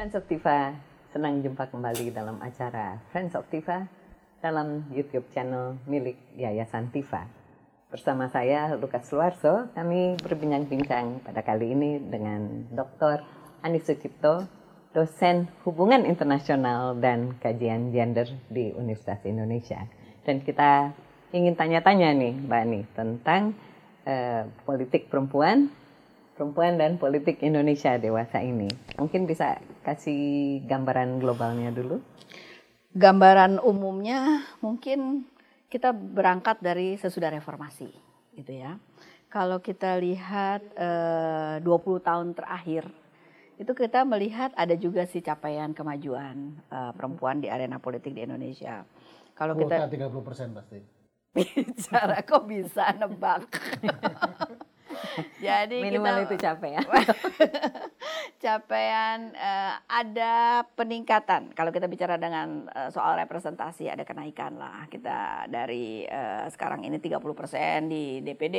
Friends of Tifa, senang jumpa kembali dalam acara Friends of Tifa dalam YouTube channel milik Yayasan Tifa. Bersama saya Lukas Luarso, kami berbincang-bincang pada kali ini dengan Dr. Anis Sucipto, dosen Hubungan Internasional dan Kajian Gender di Universitas Indonesia. Dan kita ingin tanya-tanya nih Mbak Ani tentang eh, politik perempuan perempuan dan politik Indonesia dewasa ini. Mungkin bisa kasih gambaran globalnya dulu? Gambaran umumnya mungkin kita berangkat dari sesudah reformasi gitu ya. Kalau kita lihat eh, 20 tahun terakhir itu kita melihat ada juga sih capaian kemajuan eh, perempuan di arena politik di Indonesia. Kalau kita 30 persen pasti. Bicara kok bisa nebak. Jadi minimal kita, itu capaian. capaian uh, ada peningkatan. Kalau kita bicara dengan uh, soal representasi ada kenaikan lah. Kita dari uh, sekarang ini 30% di DPD,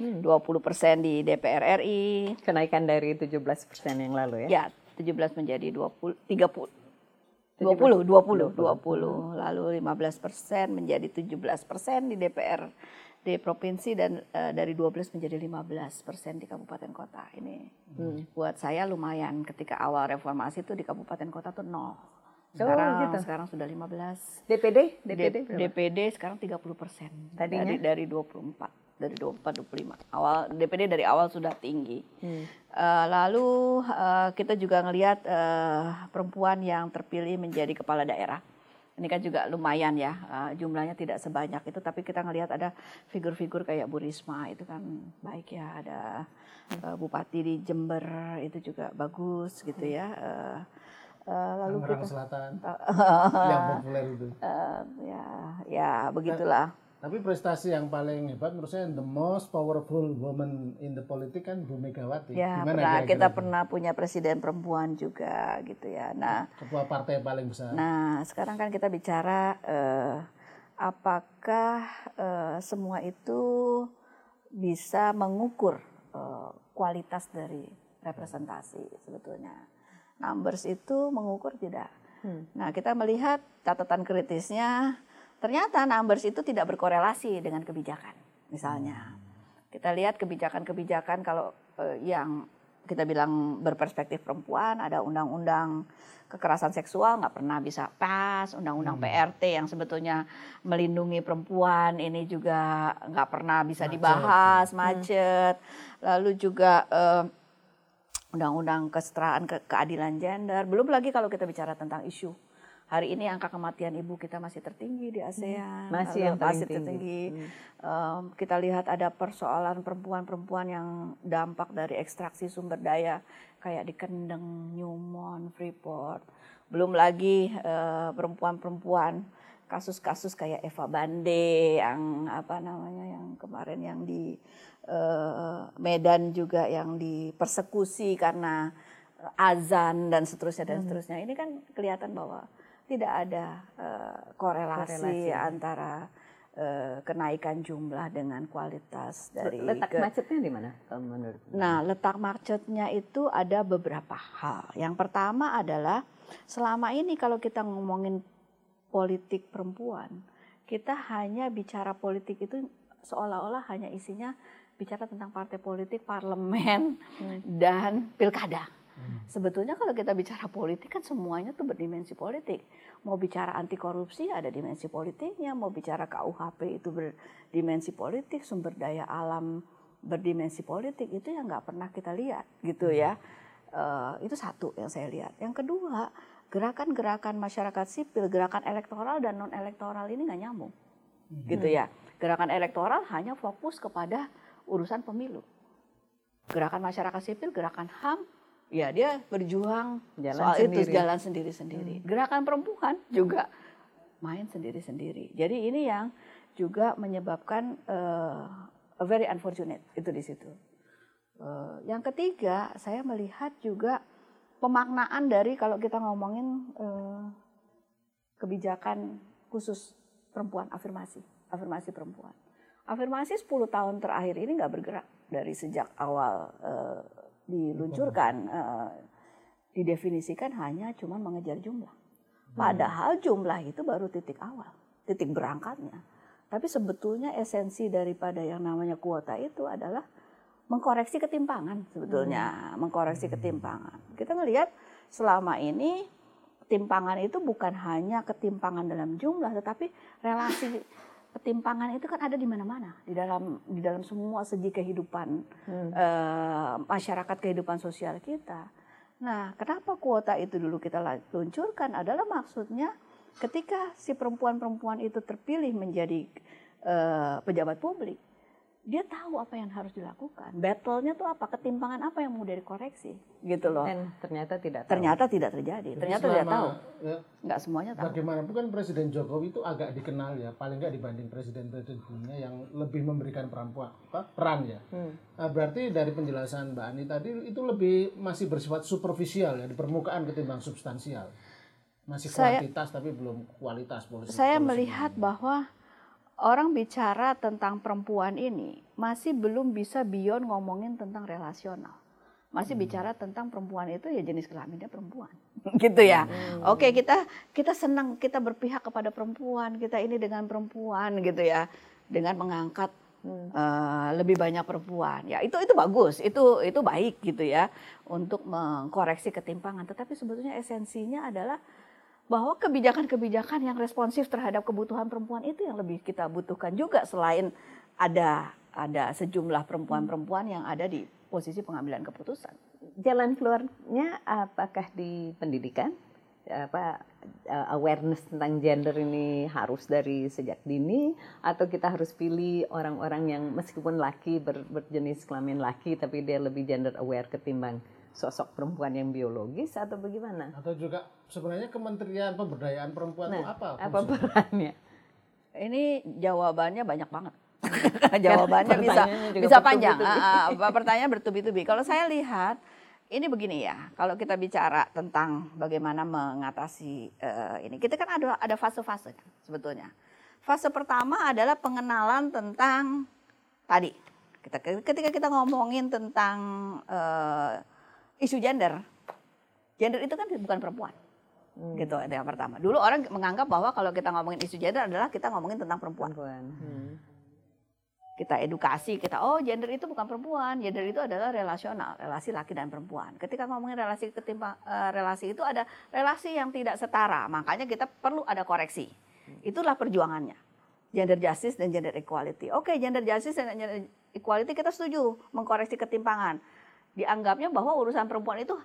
hmm. 20% di DPR RI. Kenaikan dari 17% yang lalu ya. Ya, 17 menjadi 20 30 20, 20, 20, 20, lalu 15 persen menjadi 17 persen di DPR di provinsi dan uh, dari 12 menjadi 15 persen di kabupaten kota. Ini hmm. buat saya lumayan ketika awal reformasi itu di kabupaten kota tuh nol. Sekarang, oh, gitu. sekarang sudah 15. DPD? DPD, DPD sekarang 30 persen. Tadinya? Dari, dari 24 dari 24 25 awal DPD dari awal sudah tinggi hmm. uh, lalu uh, kita juga ngelihat uh, perempuan yang terpilih menjadi kepala daerah ini kan juga lumayan ya uh, jumlahnya tidak sebanyak itu tapi kita ngelihat ada figur-figur kayak Bu Risma itu kan baik ya ada uh, Bupati di Jember itu juga bagus gitu ya uh, uh, lalu Tangerang kita Selatan. Yang populer itu. Uh, ya ya begitulah tapi prestasi yang paling hebat menurut saya the most powerful woman in the politik kan Bu Megawati. Ya, Gimana pernah, kita pernah punya presiden perempuan juga gitu ya. Nah, ketua partai paling besar. Nah, sekarang kan kita bicara uh, apakah uh, semua itu bisa mengukur uh, kualitas dari representasi sebetulnya. Numbers itu mengukur tidak. Hmm. Nah, kita melihat catatan kritisnya Ternyata numbers itu tidak berkorelasi dengan kebijakan. Misalnya, kita lihat kebijakan-kebijakan kalau eh, yang kita bilang berperspektif perempuan, ada undang-undang kekerasan seksual nggak pernah bisa pas, undang-undang hmm. PRT yang sebetulnya melindungi perempuan ini juga nggak pernah bisa macet. dibahas, hmm. macet. Hmm. Lalu juga eh, undang-undang kesetaraan ke keadilan gender. Belum lagi kalau kita bicara tentang isu hari ini angka kematian ibu kita masih tertinggi di ASEAN, hmm, masih yang masih tertinggi. Hmm. Um, kita lihat ada persoalan perempuan-perempuan yang dampak dari ekstraksi sumber daya kayak di Kendeng, Newmont, Freeport. Belum lagi uh, perempuan-perempuan kasus-kasus kayak Eva Bande yang apa namanya yang kemarin yang di uh, Medan juga yang dipersekusi karena azan dan seterusnya dan hmm. seterusnya. Ini kan kelihatan bahwa tidak ada uh, korelasi, korelasi antara uh, kenaikan jumlah dengan kualitas dari letak ke, macetnya di mana menurut Nah, letak macetnya itu ada beberapa hal. Yang pertama adalah selama ini kalau kita ngomongin politik perempuan, kita hanya bicara politik itu seolah-olah hanya isinya bicara tentang partai politik, parlemen, hmm. dan pilkada Sebetulnya kalau kita bicara politik kan semuanya tuh berdimensi politik. Mau bicara anti korupsi ada dimensi politiknya, mau bicara KUHP itu berdimensi politik, sumber daya alam berdimensi politik itu yang nggak pernah kita lihat gitu ya. Uh, itu satu yang saya lihat. Yang kedua gerakan-gerakan masyarakat sipil, gerakan elektoral dan non elektoral ini nggak nyambung, hmm. gitu ya. Gerakan elektoral hanya fokus kepada urusan pemilu. Gerakan masyarakat sipil, gerakan HAM ya dia berjuang jalan soal sendiri. itu jalan sendiri-sendiri. Hmm. Gerakan perempuan juga main sendiri-sendiri. Jadi ini yang juga menyebabkan uh, a very unfortunate itu di situ. Uh, yang ketiga, saya melihat juga pemaknaan dari kalau kita ngomongin uh, kebijakan khusus perempuan afirmasi, afirmasi perempuan. Afirmasi 10 tahun terakhir ini nggak bergerak dari sejak awal uh, diluncurkan, uh, didefinisikan hanya cuma mengejar jumlah. Padahal jumlah itu baru titik awal, titik berangkatnya. Tapi sebetulnya esensi daripada yang namanya kuota itu adalah mengkoreksi ketimpangan sebetulnya, hmm. mengkoreksi ketimpangan. Kita ngelihat selama ini ketimpangan itu bukan hanya ketimpangan dalam jumlah, tetapi relasi ketimpangan itu kan ada di mana-mana di dalam di dalam semua segi kehidupan hmm. uh, masyarakat kehidupan sosial kita. Nah, kenapa kuota itu dulu kita luncurkan adalah maksudnya ketika si perempuan-perempuan itu terpilih menjadi uh, pejabat publik, dia tahu apa yang harus dilakukan. Battle-nya tuh apa? Ketimpangan apa yang mau dikoreksi, gitu loh. Dan ternyata tidak tahu. Ternyata tidak terjadi. Jadi ternyata tidak tahu. Ya, Nggak semuanya tahu. Bagaimanapun kan Presiden Jokowi itu agak dikenal ya, paling nggak dibanding presiden-presiden dunia yang lebih memberikan perempuan apa, peran ya. Hmm. Nah, berarti dari penjelasan Mbak Ani tadi itu lebih masih bersifat superficial ya di permukaan ketimbang substansial. Masih kuantitas saya, tapi belum kualitas polisi. Saya polisi melihat ini. bahwa orang bicara tentang perempuan ini masih belum bisa beyond ngomongin tentang relasional. Masih hmm. bicara tentang perempuan itu ya jenis kelaminnya perempuan. gitu ya. Hmm. Oke, kita kita senang kita berpihak kepada perempuan, kita ini dengan perempuan gitu ya. Dengan mengangkat hmm. uh, lebih banyak perempuan. Ya, itu itu bagus. Itu itu baik gitu ya untuk mengkoreksi ketimpangan, tetapi sebetulnya esensinya adalah bahwa kebijakan-kebijakan yang responsif terhadap kebutuhan perempuan itu yang lebih kita butuhkan juga selain ada ada sejumlah perempuan-perempuan yang ada di posisi pengambilan keputusan. Jalan keluarnya apakah di pendidikan? apa eh, awareness tentang gender ini harus dari sejak dini atau kita harus pilih orang-orang yang meskipun laki ber, berjenis kelamin laki tapi dia lebih gender aware ketimbang sosok perempuan yang biologis atau bagaimana? Atau juga sebenarnya Kementerian Pemberdayaan Perempuan nah, itu apa? Apa perannya? Ini jawabannya banyak banget. jawabannya bisa bisa panjang. Uh, uh, pertanyaan bertubi-tubi. Kalau saya lihat ini begini ya, kalau kita bicara tentang bagaimana mengatasi uh, ini, kita kan ada ada fase-fase kan sebetulnya. Fase pertama adalah pengenalan tentang tadi. Kita ketika kita ngomongin tentang uh, isu gender. Gender itu kan bukan perempuan. Hmm. Gitu itu yang pertama. Dulu orang menganggap bahwa kalau kita ngomongin isu gender adalah kita ngomongin tentang perempuan. perempuan. Hmm. Kita edukasi, kita oh gender itu bukan perempuan, gender itu adalah relasional, relasi laki dan perempuan. Ketika ngomongin relasi ketimbang uh, relasi itu ada relasi yang tidak setara, makanya kita perlu ada koreksi. Itulah perjuangannya. Gender justice dan gender equality. Oke, gender justice dan gender equality kita setuju mengkoreksi ketimpangan dianggapnya bahwa urusan perempuan itu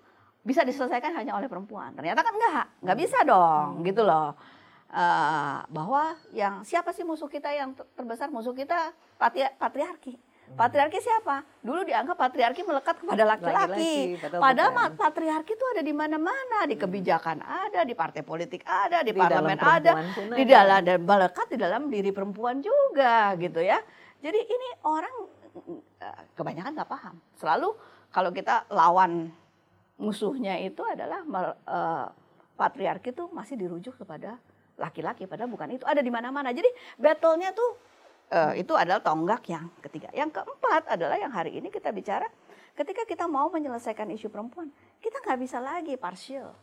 bisa diselesaikan hanya oleh perempuan. Ternyata kan enggak, enggak bisa dong, hmm. gitu loh. Uh, bahwa yang siapa sih musuh kita yang terbesar musuh kita patri patriarki. Hmm. Patriarki siapa? Dulu dianggap patriarki melekat kepada laki-laki. Padahal patriarki itu ada di mana-mana, di kebijakan ada, di partai politik ada, di, di parlemen ada, di dalam dan melekat di dalam diri perempuan juga, gitu ya. Jadi ini orang eh, kebanyakan nggak paham. Selalu kalau kita lawan musuhnya itu adalah uh, patriarki itu masih dirujuk kepada laki-laki padahal bukan itu ada di mana-mana. Jadi battle-nya tuh uh, itu adalah tonggak yang ketiga. Yang keempat adalah yang hari ini kita bicara ketika kita mau menyelesaikan isu perempuan, kita nggak bisa lagi partial.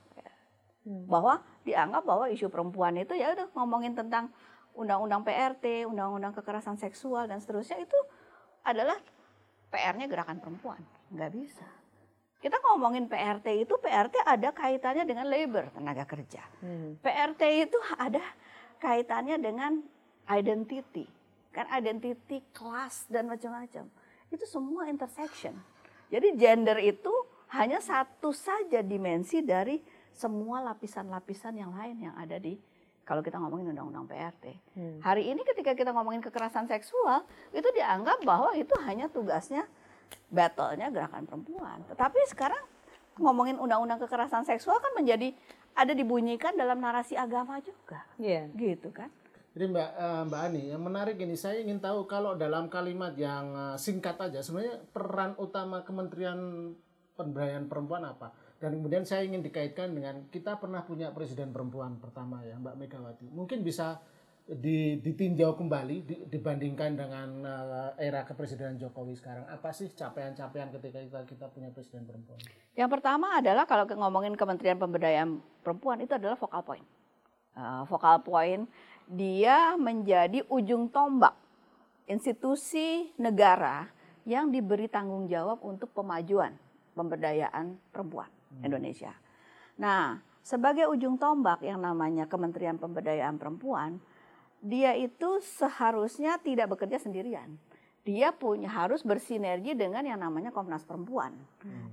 Hmm. Bahwa dianggap bahwa isu perempuan itu ya udah ngomongin tentang undang-undang PRT, undang-undang kekerasan seksual dan seterusnya itu adalah PR-nya gerakan perempuan nggak bisa. Kita ngomongin PRT itu, PRT ada kaitannya dengan labor, tenaga kerja. Hmm. PRT itu ada kaitannya dengan identity. Kan identity, kelas, dan macam-macam. Itu semua intersection. Jadi gender itu hanya satu saja dimensi dari semua lapisan-lapisan yang lain yang ada di kalau kita ngomongin undang-undang PRT. Hmm. Hari ini ketika kita ngomongin kekerasan seksual, itu dianggap bahwa itu hanya tugasnya battle-nya gerakan perempuan. Tetapi sekarang ngomongin undang-undang kekerasan seksual kan menjadi ada dibunyikan dalam narasi agama juga. Iya. Yeah. Gitu kan. Jadi Mbak eh, Mbak Ani, yang menarik ini saya ingin tahu kalau dalam kalimat yang eh, singkat aja sebenarnya peran utama Kementerian Pemberdayaan Perempuan apa? Dan kemudian saya ingin dikaitkan dengan kita pernah punya presiden perempuan pertama ya Mbak Megawati. Mungkin bisa ditinjau kembali di- dibandingkan dengan eh, era kepresidenan Jokowi sekarang. Apa sih capaian-capaian ketika kita, kita punya presiden perempuan? Yang pertama adalah kalau ngomongin Kementerian Pemberdayaan Perempuan itu adalah focal point. Uh, focal point dia menjadi ujung tombak institusi negara yang diberi tanggung jawab untuk pemajuan pemberdayaan perempuan Indonesia. Nah, sebagai ujung tombak yang namanya Kementerian Pemberdayaan Perempuan, dia itu seharusnya tidak bekerja sendirian. Dia punya harus bersinergi dengan yang namanya Komnas Perempuan.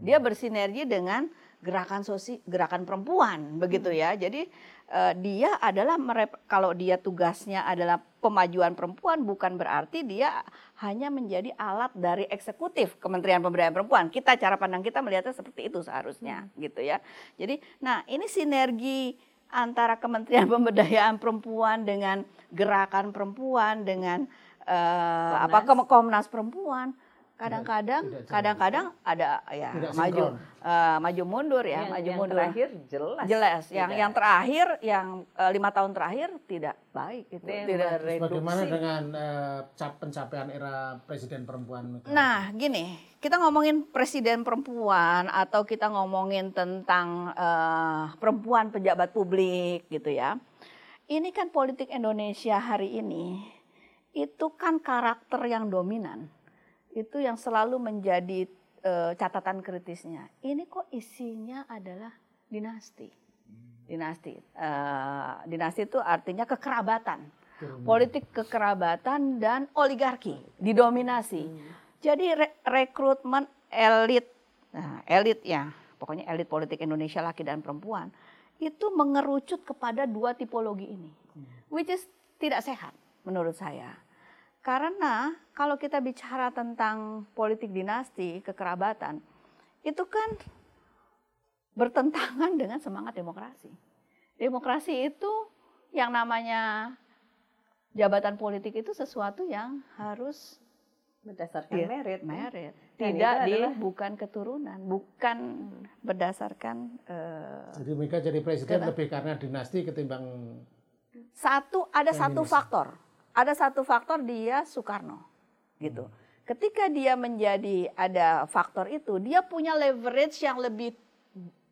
Dia bersinergi dengan gerakan sosi gerakan perempuan begitu ya. Jadi eh, dia adalah merep- kalau dia tugasnya adalah pemajuan perempuan bukan berarti dia hanya menjadi alat dari eksekutif Kementerian Pemberdayaan Perempuan. Kita cara pandang kita melihatnya seperti itu seharusnya gitu ya. Jadi nah ini sinergi antara Kementerian Pemberdayaan Perempuan dengan gerakan perempuan dengan eh, apa Kom- Komnas Perempuan kadang-kadang tidak kadang-kadang ada ya Tidak maju sinkron. eh, maju mundur ya yang, maju yang mundur terakhir jelas. jelas yang tidak. yang terakhir yang eh, lima tahun terakhir tidak baik itu Yang tidak reduksi. Bagaimana dengan eh, cap pencapaian era presiden perempuan? Nah, gini, kita ngomongin presiden perempuan atau kita ngomongin tentang eh, perempuan pejabat publik gitu ya. Ini kan politik Indonesia hari ini itu kan karakter yang dominan. Itu yang selalu menjadi eh, catatan kritisnya. Ini kok isinya adalah dinasti. Dinasti. Eh, dinasti itu artinya kekerabatan politik kekerabatan dan oligarki didominasi. Jadi re- rekrutmen elit, nah, elit ya, pokoknya elit politik Indonesia laki dan perempuan itu mengerucut kepada dua tipologi ini, which is tidak sehat menurut saya. Karena kalau kita bicara tentang politik dinasti, kekerabatan, itu kan bertentangan dengan semangat demokrasi. Demokrasi itu yang namanya jabatan politik itu sesuatu yang harus berdasarkan Iya, merit. merit, Dan tidak di adalah- bukan keturunan, bukan berdasarkan eh, Jadi mereka jadi presiden Kenapa? lebih karena dinasti ketimbang satu ada satu faktor, ada satu faktor dia Soekarno, gitu. Ketika dia menjadi ada faktor itu, dia punya leverage yang lebih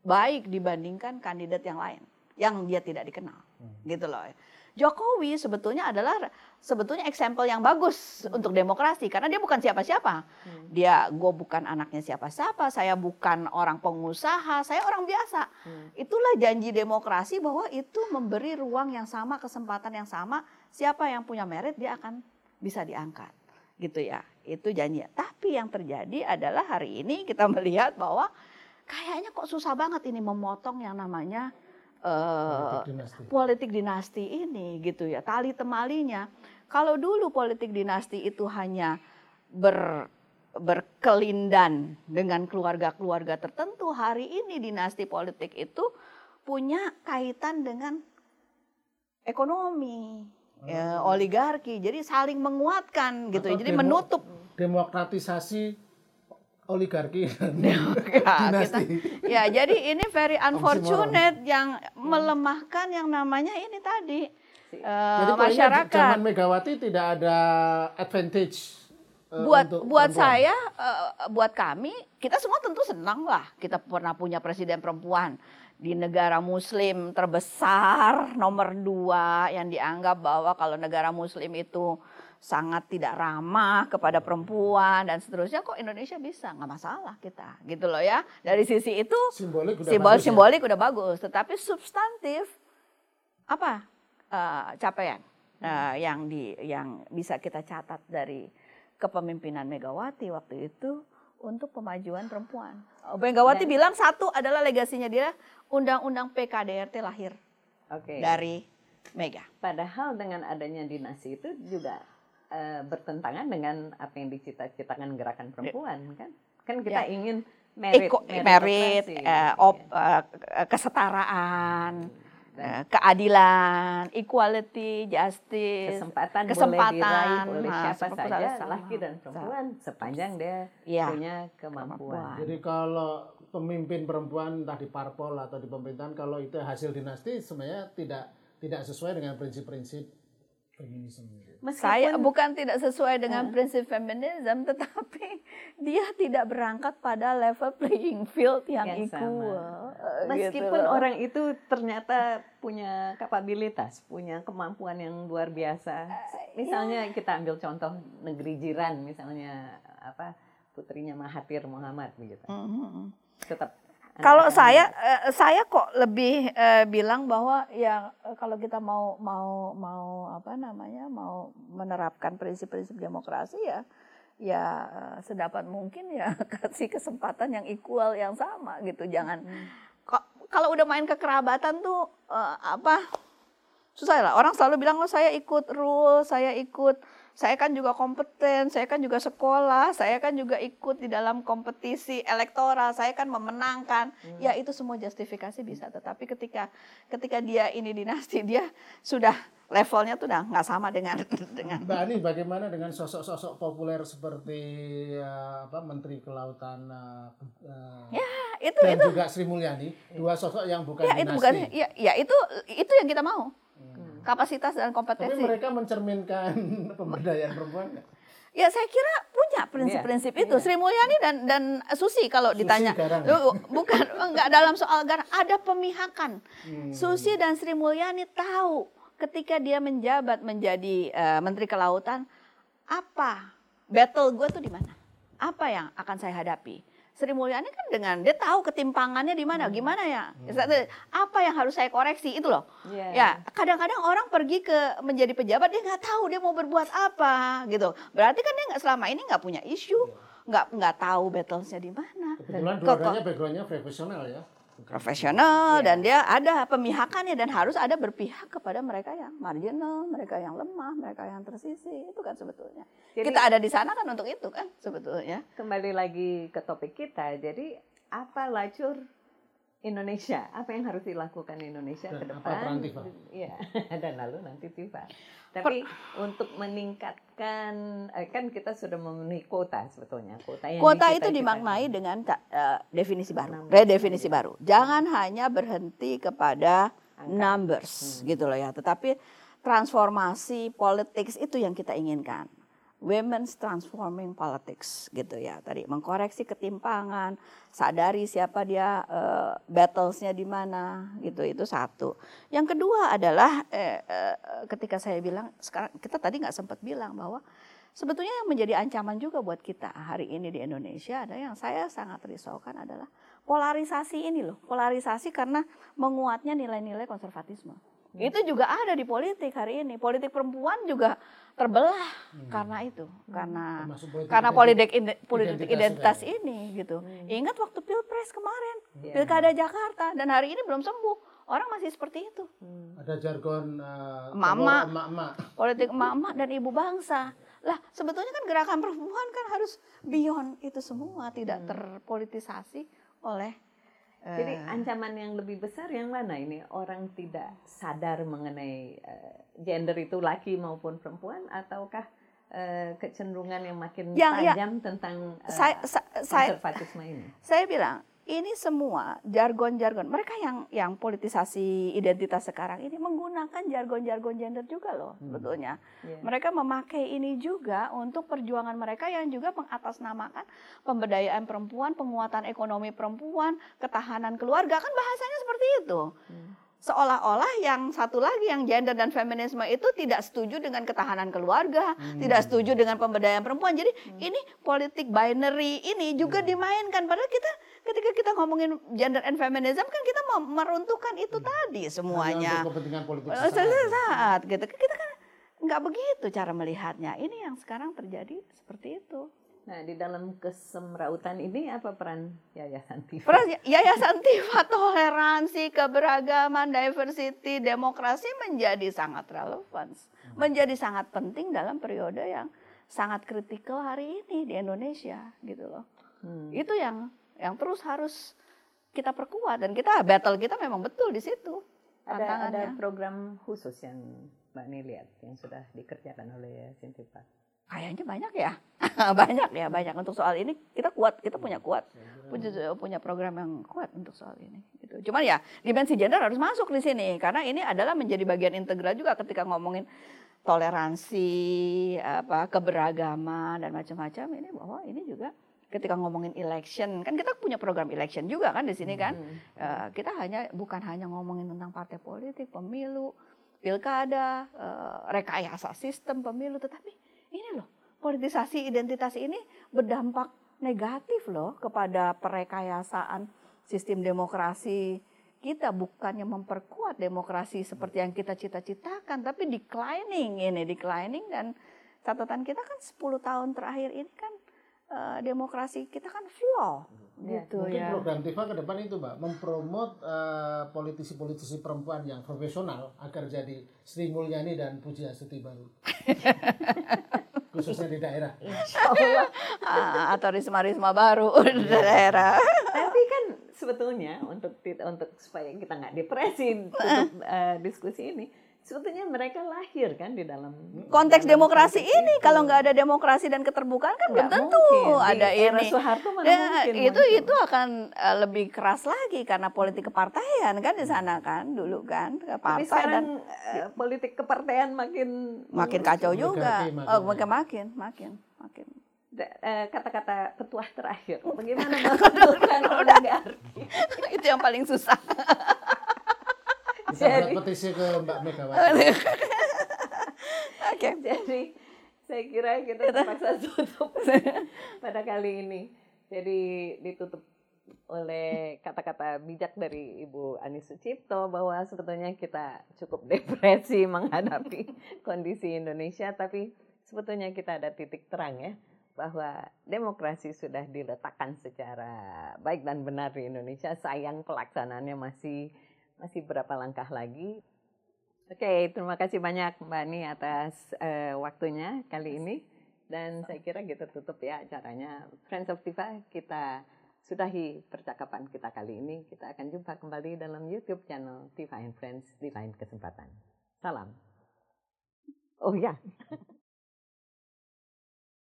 baik dibandingkan kandidat yang lain yang dia tidak dikenal, gitu loh. Jokowi sebetulnya adalah sebetulnya example yang bagus untuk demokrasi karena dia bukan siapa-siapa. Dia gue bukan anaknya siapa-siapa, saya bukan orang pengusaha, saya orang biasa. Itulah janji demokrasi bahwa itu memberi ruang yang sama, kesempatan yang sama, siapa yang punya merit dia akan bisa diangkat. Gitu ya. Itu janji. Tapi yang terjadi adalah hari ini kita melihat bahwa kayaknya kok susah banget ini memotong yang namanya eh, politik dinasti. politik dinasti ini gitu ya tali temalinya kalau dulu politik dinasti itu hanya ber berkelindan dengan keluarga-keluarga tertentu hari ini dinasti politik itu punya kaitan dengan ekonomi ya, oligarki. Jadi saling menguatkan gitu. Atau jadi demo- menutup. demokratisasi oligarki Ya, kita, dinasti. ya jadi ini very Oksimoron. unfortunate yang melemahkan yang namanya ini tadi eh, Jadi masyarakat. zaman Megawati tidak ada advantage buat untuk buat perempuan. saya eh, buat kami kita semua tentu senang lah kita pernah punya presiden perempuan di negara muslim terbesar nomor dua yang dianggap bahwa kalau negara muslim itu sangat tidak ramah kepada perempuan dan seterusnya kok Indonesia bisa nggak masalah kita gitu loh ya dari sisi itu simbolik udah simbol bagus ya. simbolik udah bagus tetapi substantif apa eh, capaian eh, yang di yang bisa kita catat dari kepemimpinan Megawati waktu itu untuk pemajuan perempuan. Oh, Megawati Dan- bilang satu adalah legasinya dia undang-undang PKDRT lahir Oke. dari Mega. Padahal dengan adanya dinasti itu juga eh, bertentangan dengan apa yang dicita-citakan gerakan perempuan kan? Kan kita Ya. ingin merit, Eko- merit, meritokrasi, eh, op- eh, kesetaraan, eh, keadilan, equality, justice, kesempatan, kesempatan, boleh diraih oleh nah, siapa saja sama. laki dan perempuan sepanjang dia Iya. punya kemampuan. Kemampuan. Jadi kalau pemimpin perempuan entah di parpol atau di pemerintahan kalau itu hasil dinasti sebenarnya tidak tidak sesuai dengan prinsip-prinsip feminisme. Saya Meskipun bukan tidak sesuai dengan prinsip feminisme, tetapi dia tidak berangkat pada level playing field yang, Yang sama. equal. eh, meskipun gitu orang itu ternyata punya kapabilitas, punya kemampuan yang luar biasa. Misalnya kita ambil contoh negeri jiran, misalnya apa putrinya Mahathir Muhammad begitu. Mhm. Tetap Kalau saya eh, saya kok lebih eh, bilang bahwa ya eh, kalau kita mau mau mau apa namanya mau menerapkan prinsip-prinsip demokrasi ya ya eh, sedapat mungkin ya kasih kesempatan yang equal yang sama gitu. Jangan kok kalau udah main kekerabatan tuh eh, apa susah lah. Orang selalu bilang oh saya ikut rule saya ikut saya kan juga kompeten saya kan juga sekolah saya kan juga ikut di dalam kompetisi elektoral saya kan memenangkan. Ya itu semua justifikasi bisa tetapi ketika ketika dia ini dinasti dia sudah levelnya tuh udah nggak sama dengan dengan Mbak Ani bagaimana dengan sosok-sosok populer seperti eh, apa Menteri Kelautan eh, eh, itu dan juga Sri Mulyani, dua sosok yang bukan ya itu dinasti. bukan ya, ya itu itu yang kita mau kapasitas dan Tapi kompetensi mereka mencerminkan pemberdayaan perempuan nggak? Ya saya kira punya prinsip-prinsip itu. Sri Mulyani dan dan Susi kalau ditanya, Garang. Lu, bukan enggak dalam soal garang ada pemihakan. Hmm. Susi dan Sri Mulyani tahu ketika dia menjabat menjadi eh, Menteri Kelautan apa battle gue tuh di mana, apa yang akan saya hadapi. Sri Mulyani kan dengan dia tahu ketimpangannya di mana, gimana ya, apa yang harus saya koreksi itu loh. Iya. Ya, kadang-kadang orang pergi ke menjadi pejabat dia nggak tahu dia mau berbuat apa gitu. Berarti kan dia nggak selama ini nggak punya isu, nggak nggak tahu battlesnya di mana. Kebetulan dua-duanya backgroundnya profesional ya. Profesional dan dia ada pemihakannya dan harus ada berpihak kepada mereka yang marginal, mereka yang lemah, mereka yang tersisi itu kan sebetulnya. Jadi- Kita ada di sana kan untuk itu kan sebetulnya. kembali lagi ke topik kita. Jadi apa lacur Indonesia? Apa yang harus dilakukan Indonesia Dan ke apa depan? peran Tifa? Iya, dan lalu nanti Tifa. Tapi untuk meningkatkan, eh, kan kita sudah memenuhi kuota sebetulnya. Kuota yang Kuota itu dimaknai dengan ta- eh, definisi baru, redefinisi baru. Jangan hanya berhenti kepada Angka. numbers gitu loh ya, tetapi transformasi politics itu yang kita inginkan. Women's transforming politics gitu ya. Tadi mengkoreksi ketimpangan, sadari siapa dia, eh, battlesnya di mana gitu itu satu. Yang kedua adalah eh, eh, ketika saya bilang sekarang kita tadi nggak sempat bilang bahwa sebetulnya yang menjadi ancaman juga buat kita hari ini di Indonesia ada yang saya sangat risaukan adalah polarisasi ini loh. Polarisasi karena menguatnya nilai-nilai konservatisme. Itu juga ada di politik hari ini. Politik perempuan juga terbelah karena itu, karena Termasuk politik karena politik ide- politik identitas identitas juga ini gitu. Ingat waktu pilpres kemarin, Iya. pilkada Jakarta dan hari ini belum sembuh. Orang masih seperti itu. Ada jargon uh, Emak-emak. emak-emak. Politik emak-emak dan ibu bangsa. Lah, sebetulnya kan gerakan perempuan kan harus beyond itu semua, tidak terpolitisasi oleh eh, Jadi ancaman yang lebih besar yang mana ini? Orang tidak sadar mengenai eh, gender itu laki maupun perempuan ataukah eh, kecenderungan yang makin Yang- ya, tajam tentang eh, saya, sa- saya, konservatisme ini? saya bilang ini semua jargon-jargon mereka yang yang politisasi identitas sekarang ini menggunakan jargon-jargon gender juga loh sebetulnya. Iya. Mereka memakai ini juga untuk perjuangan mereka yang juga mengatasnamakan pemberdayaan perempuan, penguatan ekonomi perempuan, ketahanan keluarga kan bahasanya seperti itu. Seolah-olah yang satu lagi yang gender dan feminisme itu tidak setuju dengan ketahanan keluarga, tidak setuju dengan pemberdayaan perempuan. Jadi ini politik binary ini juga dimainkan. Padahal kita ketika kita ngomongin gender and feminism kan kita mau meruntuhkan itu tadi Hanya semuanya. untuk kepentingan politik Eh, sesaat. saat gitu. Kita kan nggak begitu cara melihatnya. Ini yang sekarang terjadi seperti itu Nah, di dalam kesemrautan ini apa peran Yayasan Tifa? Peran Yayasan Tifa toleransi keberagaman diversity demokrasi menjadi sangat relevan menjadi sangat penting dalam periode yang sangat kritikal hari ini di Indonesia gitu loh Hmm. itu yang yang terus harus kita perkuat dan kita battle kita memang betul di situ Ada, ada program khusus yang Mbak Ni lihat yang sudah dikerjakan oleh Sintifa. Kayaknya banyak ya, banyak ya, banyak. Untuk soal ini kita kuat, kita punya kuat, punya, punya program yang kuat untuk soal ini. Gitu. Cuman ya dimensi gender harus masuk di sini. Karena ini adalah menjadi bagian integral juga ketika ngomongin toleransi, apa keberagaman dan macam-macam. Ini bahwa ini juga ketika ngomongin election kan kita punya program election juga kan di sini kan? Eh, kita hanya bukan hanya ngomongin tentang partai politik, pemilu, pilkada, eh, rekayasa sistem pemilu, tetapi ini loh politisasi identitas ini berdampak negatif loh kepada perekayasaan sistem demokrasi kita bukannya memperkuat demokrasi seperti yang kita cita-citakan tapi declining ini declining dan catatan kita kan 10 tahun terakhir ini kan eh, demokrasi kita kan flow Ya, gitu Mungkin ya. program Tifa ke depan itu, Mbak, mempromot eh, politisi-politisi perempuan yang profesional agar jadi Sri Mulyani dan Pujiastuti baru. Khususnya di daerah. Ah, atau risma-risma baru di daerah. Tapi kan sebetulnya untuk untuk supaya kita nggak depresi tutup eh, diskusi ini, sebetulnya mereka lahir kan di dalam Konteks dalam demokrasi konteks ini kalau nggak ada demokrasi dan keterbukaan kan belum tentu mungkin. Di ada era ini. Soeharto mana Ya, mungkin itu muncul. itu akan eh, lebih keras lagi karena politik kepartaian kan di sana kan dulu kan ke Tapi partai dan sekarang eh, politik kepartean makin makin kacau juga. Makin- Oh, makin makin makin makin. Eh, kata-kata petuah terakhir. Bagaimana menentukan oligarki? itu yang paling susah. Kita Jadi- petisi ke Mbak Megawati. Oke. Jadi saya kira kita terpaksa tutup pada kali ini. Jadi ditutup oleh kata-kata bijak dari Ibu Ani Sucipto bahwa sebetulnya kita cukup depresi menghadapi kondisi Indonesia, tapi sebetulnya kita ada titik terang ya bahwa demokrasi sudah diletakkan secara baik dan benar di Indonesia. Sayang pelaksanaannya masih masih berapa langkah lagi. Oke, terima kasih banyak Mbak Ani atas eh, waktunya kali ini. Dan saya kira kita tutup ya acaranya Friends of Tifa. Kita sudahi percakapan kita kali ini. Kita akan jumpa kembali dalam YouTube channel Tifa and Friends di lain kesempatan. Salam. Oh ya,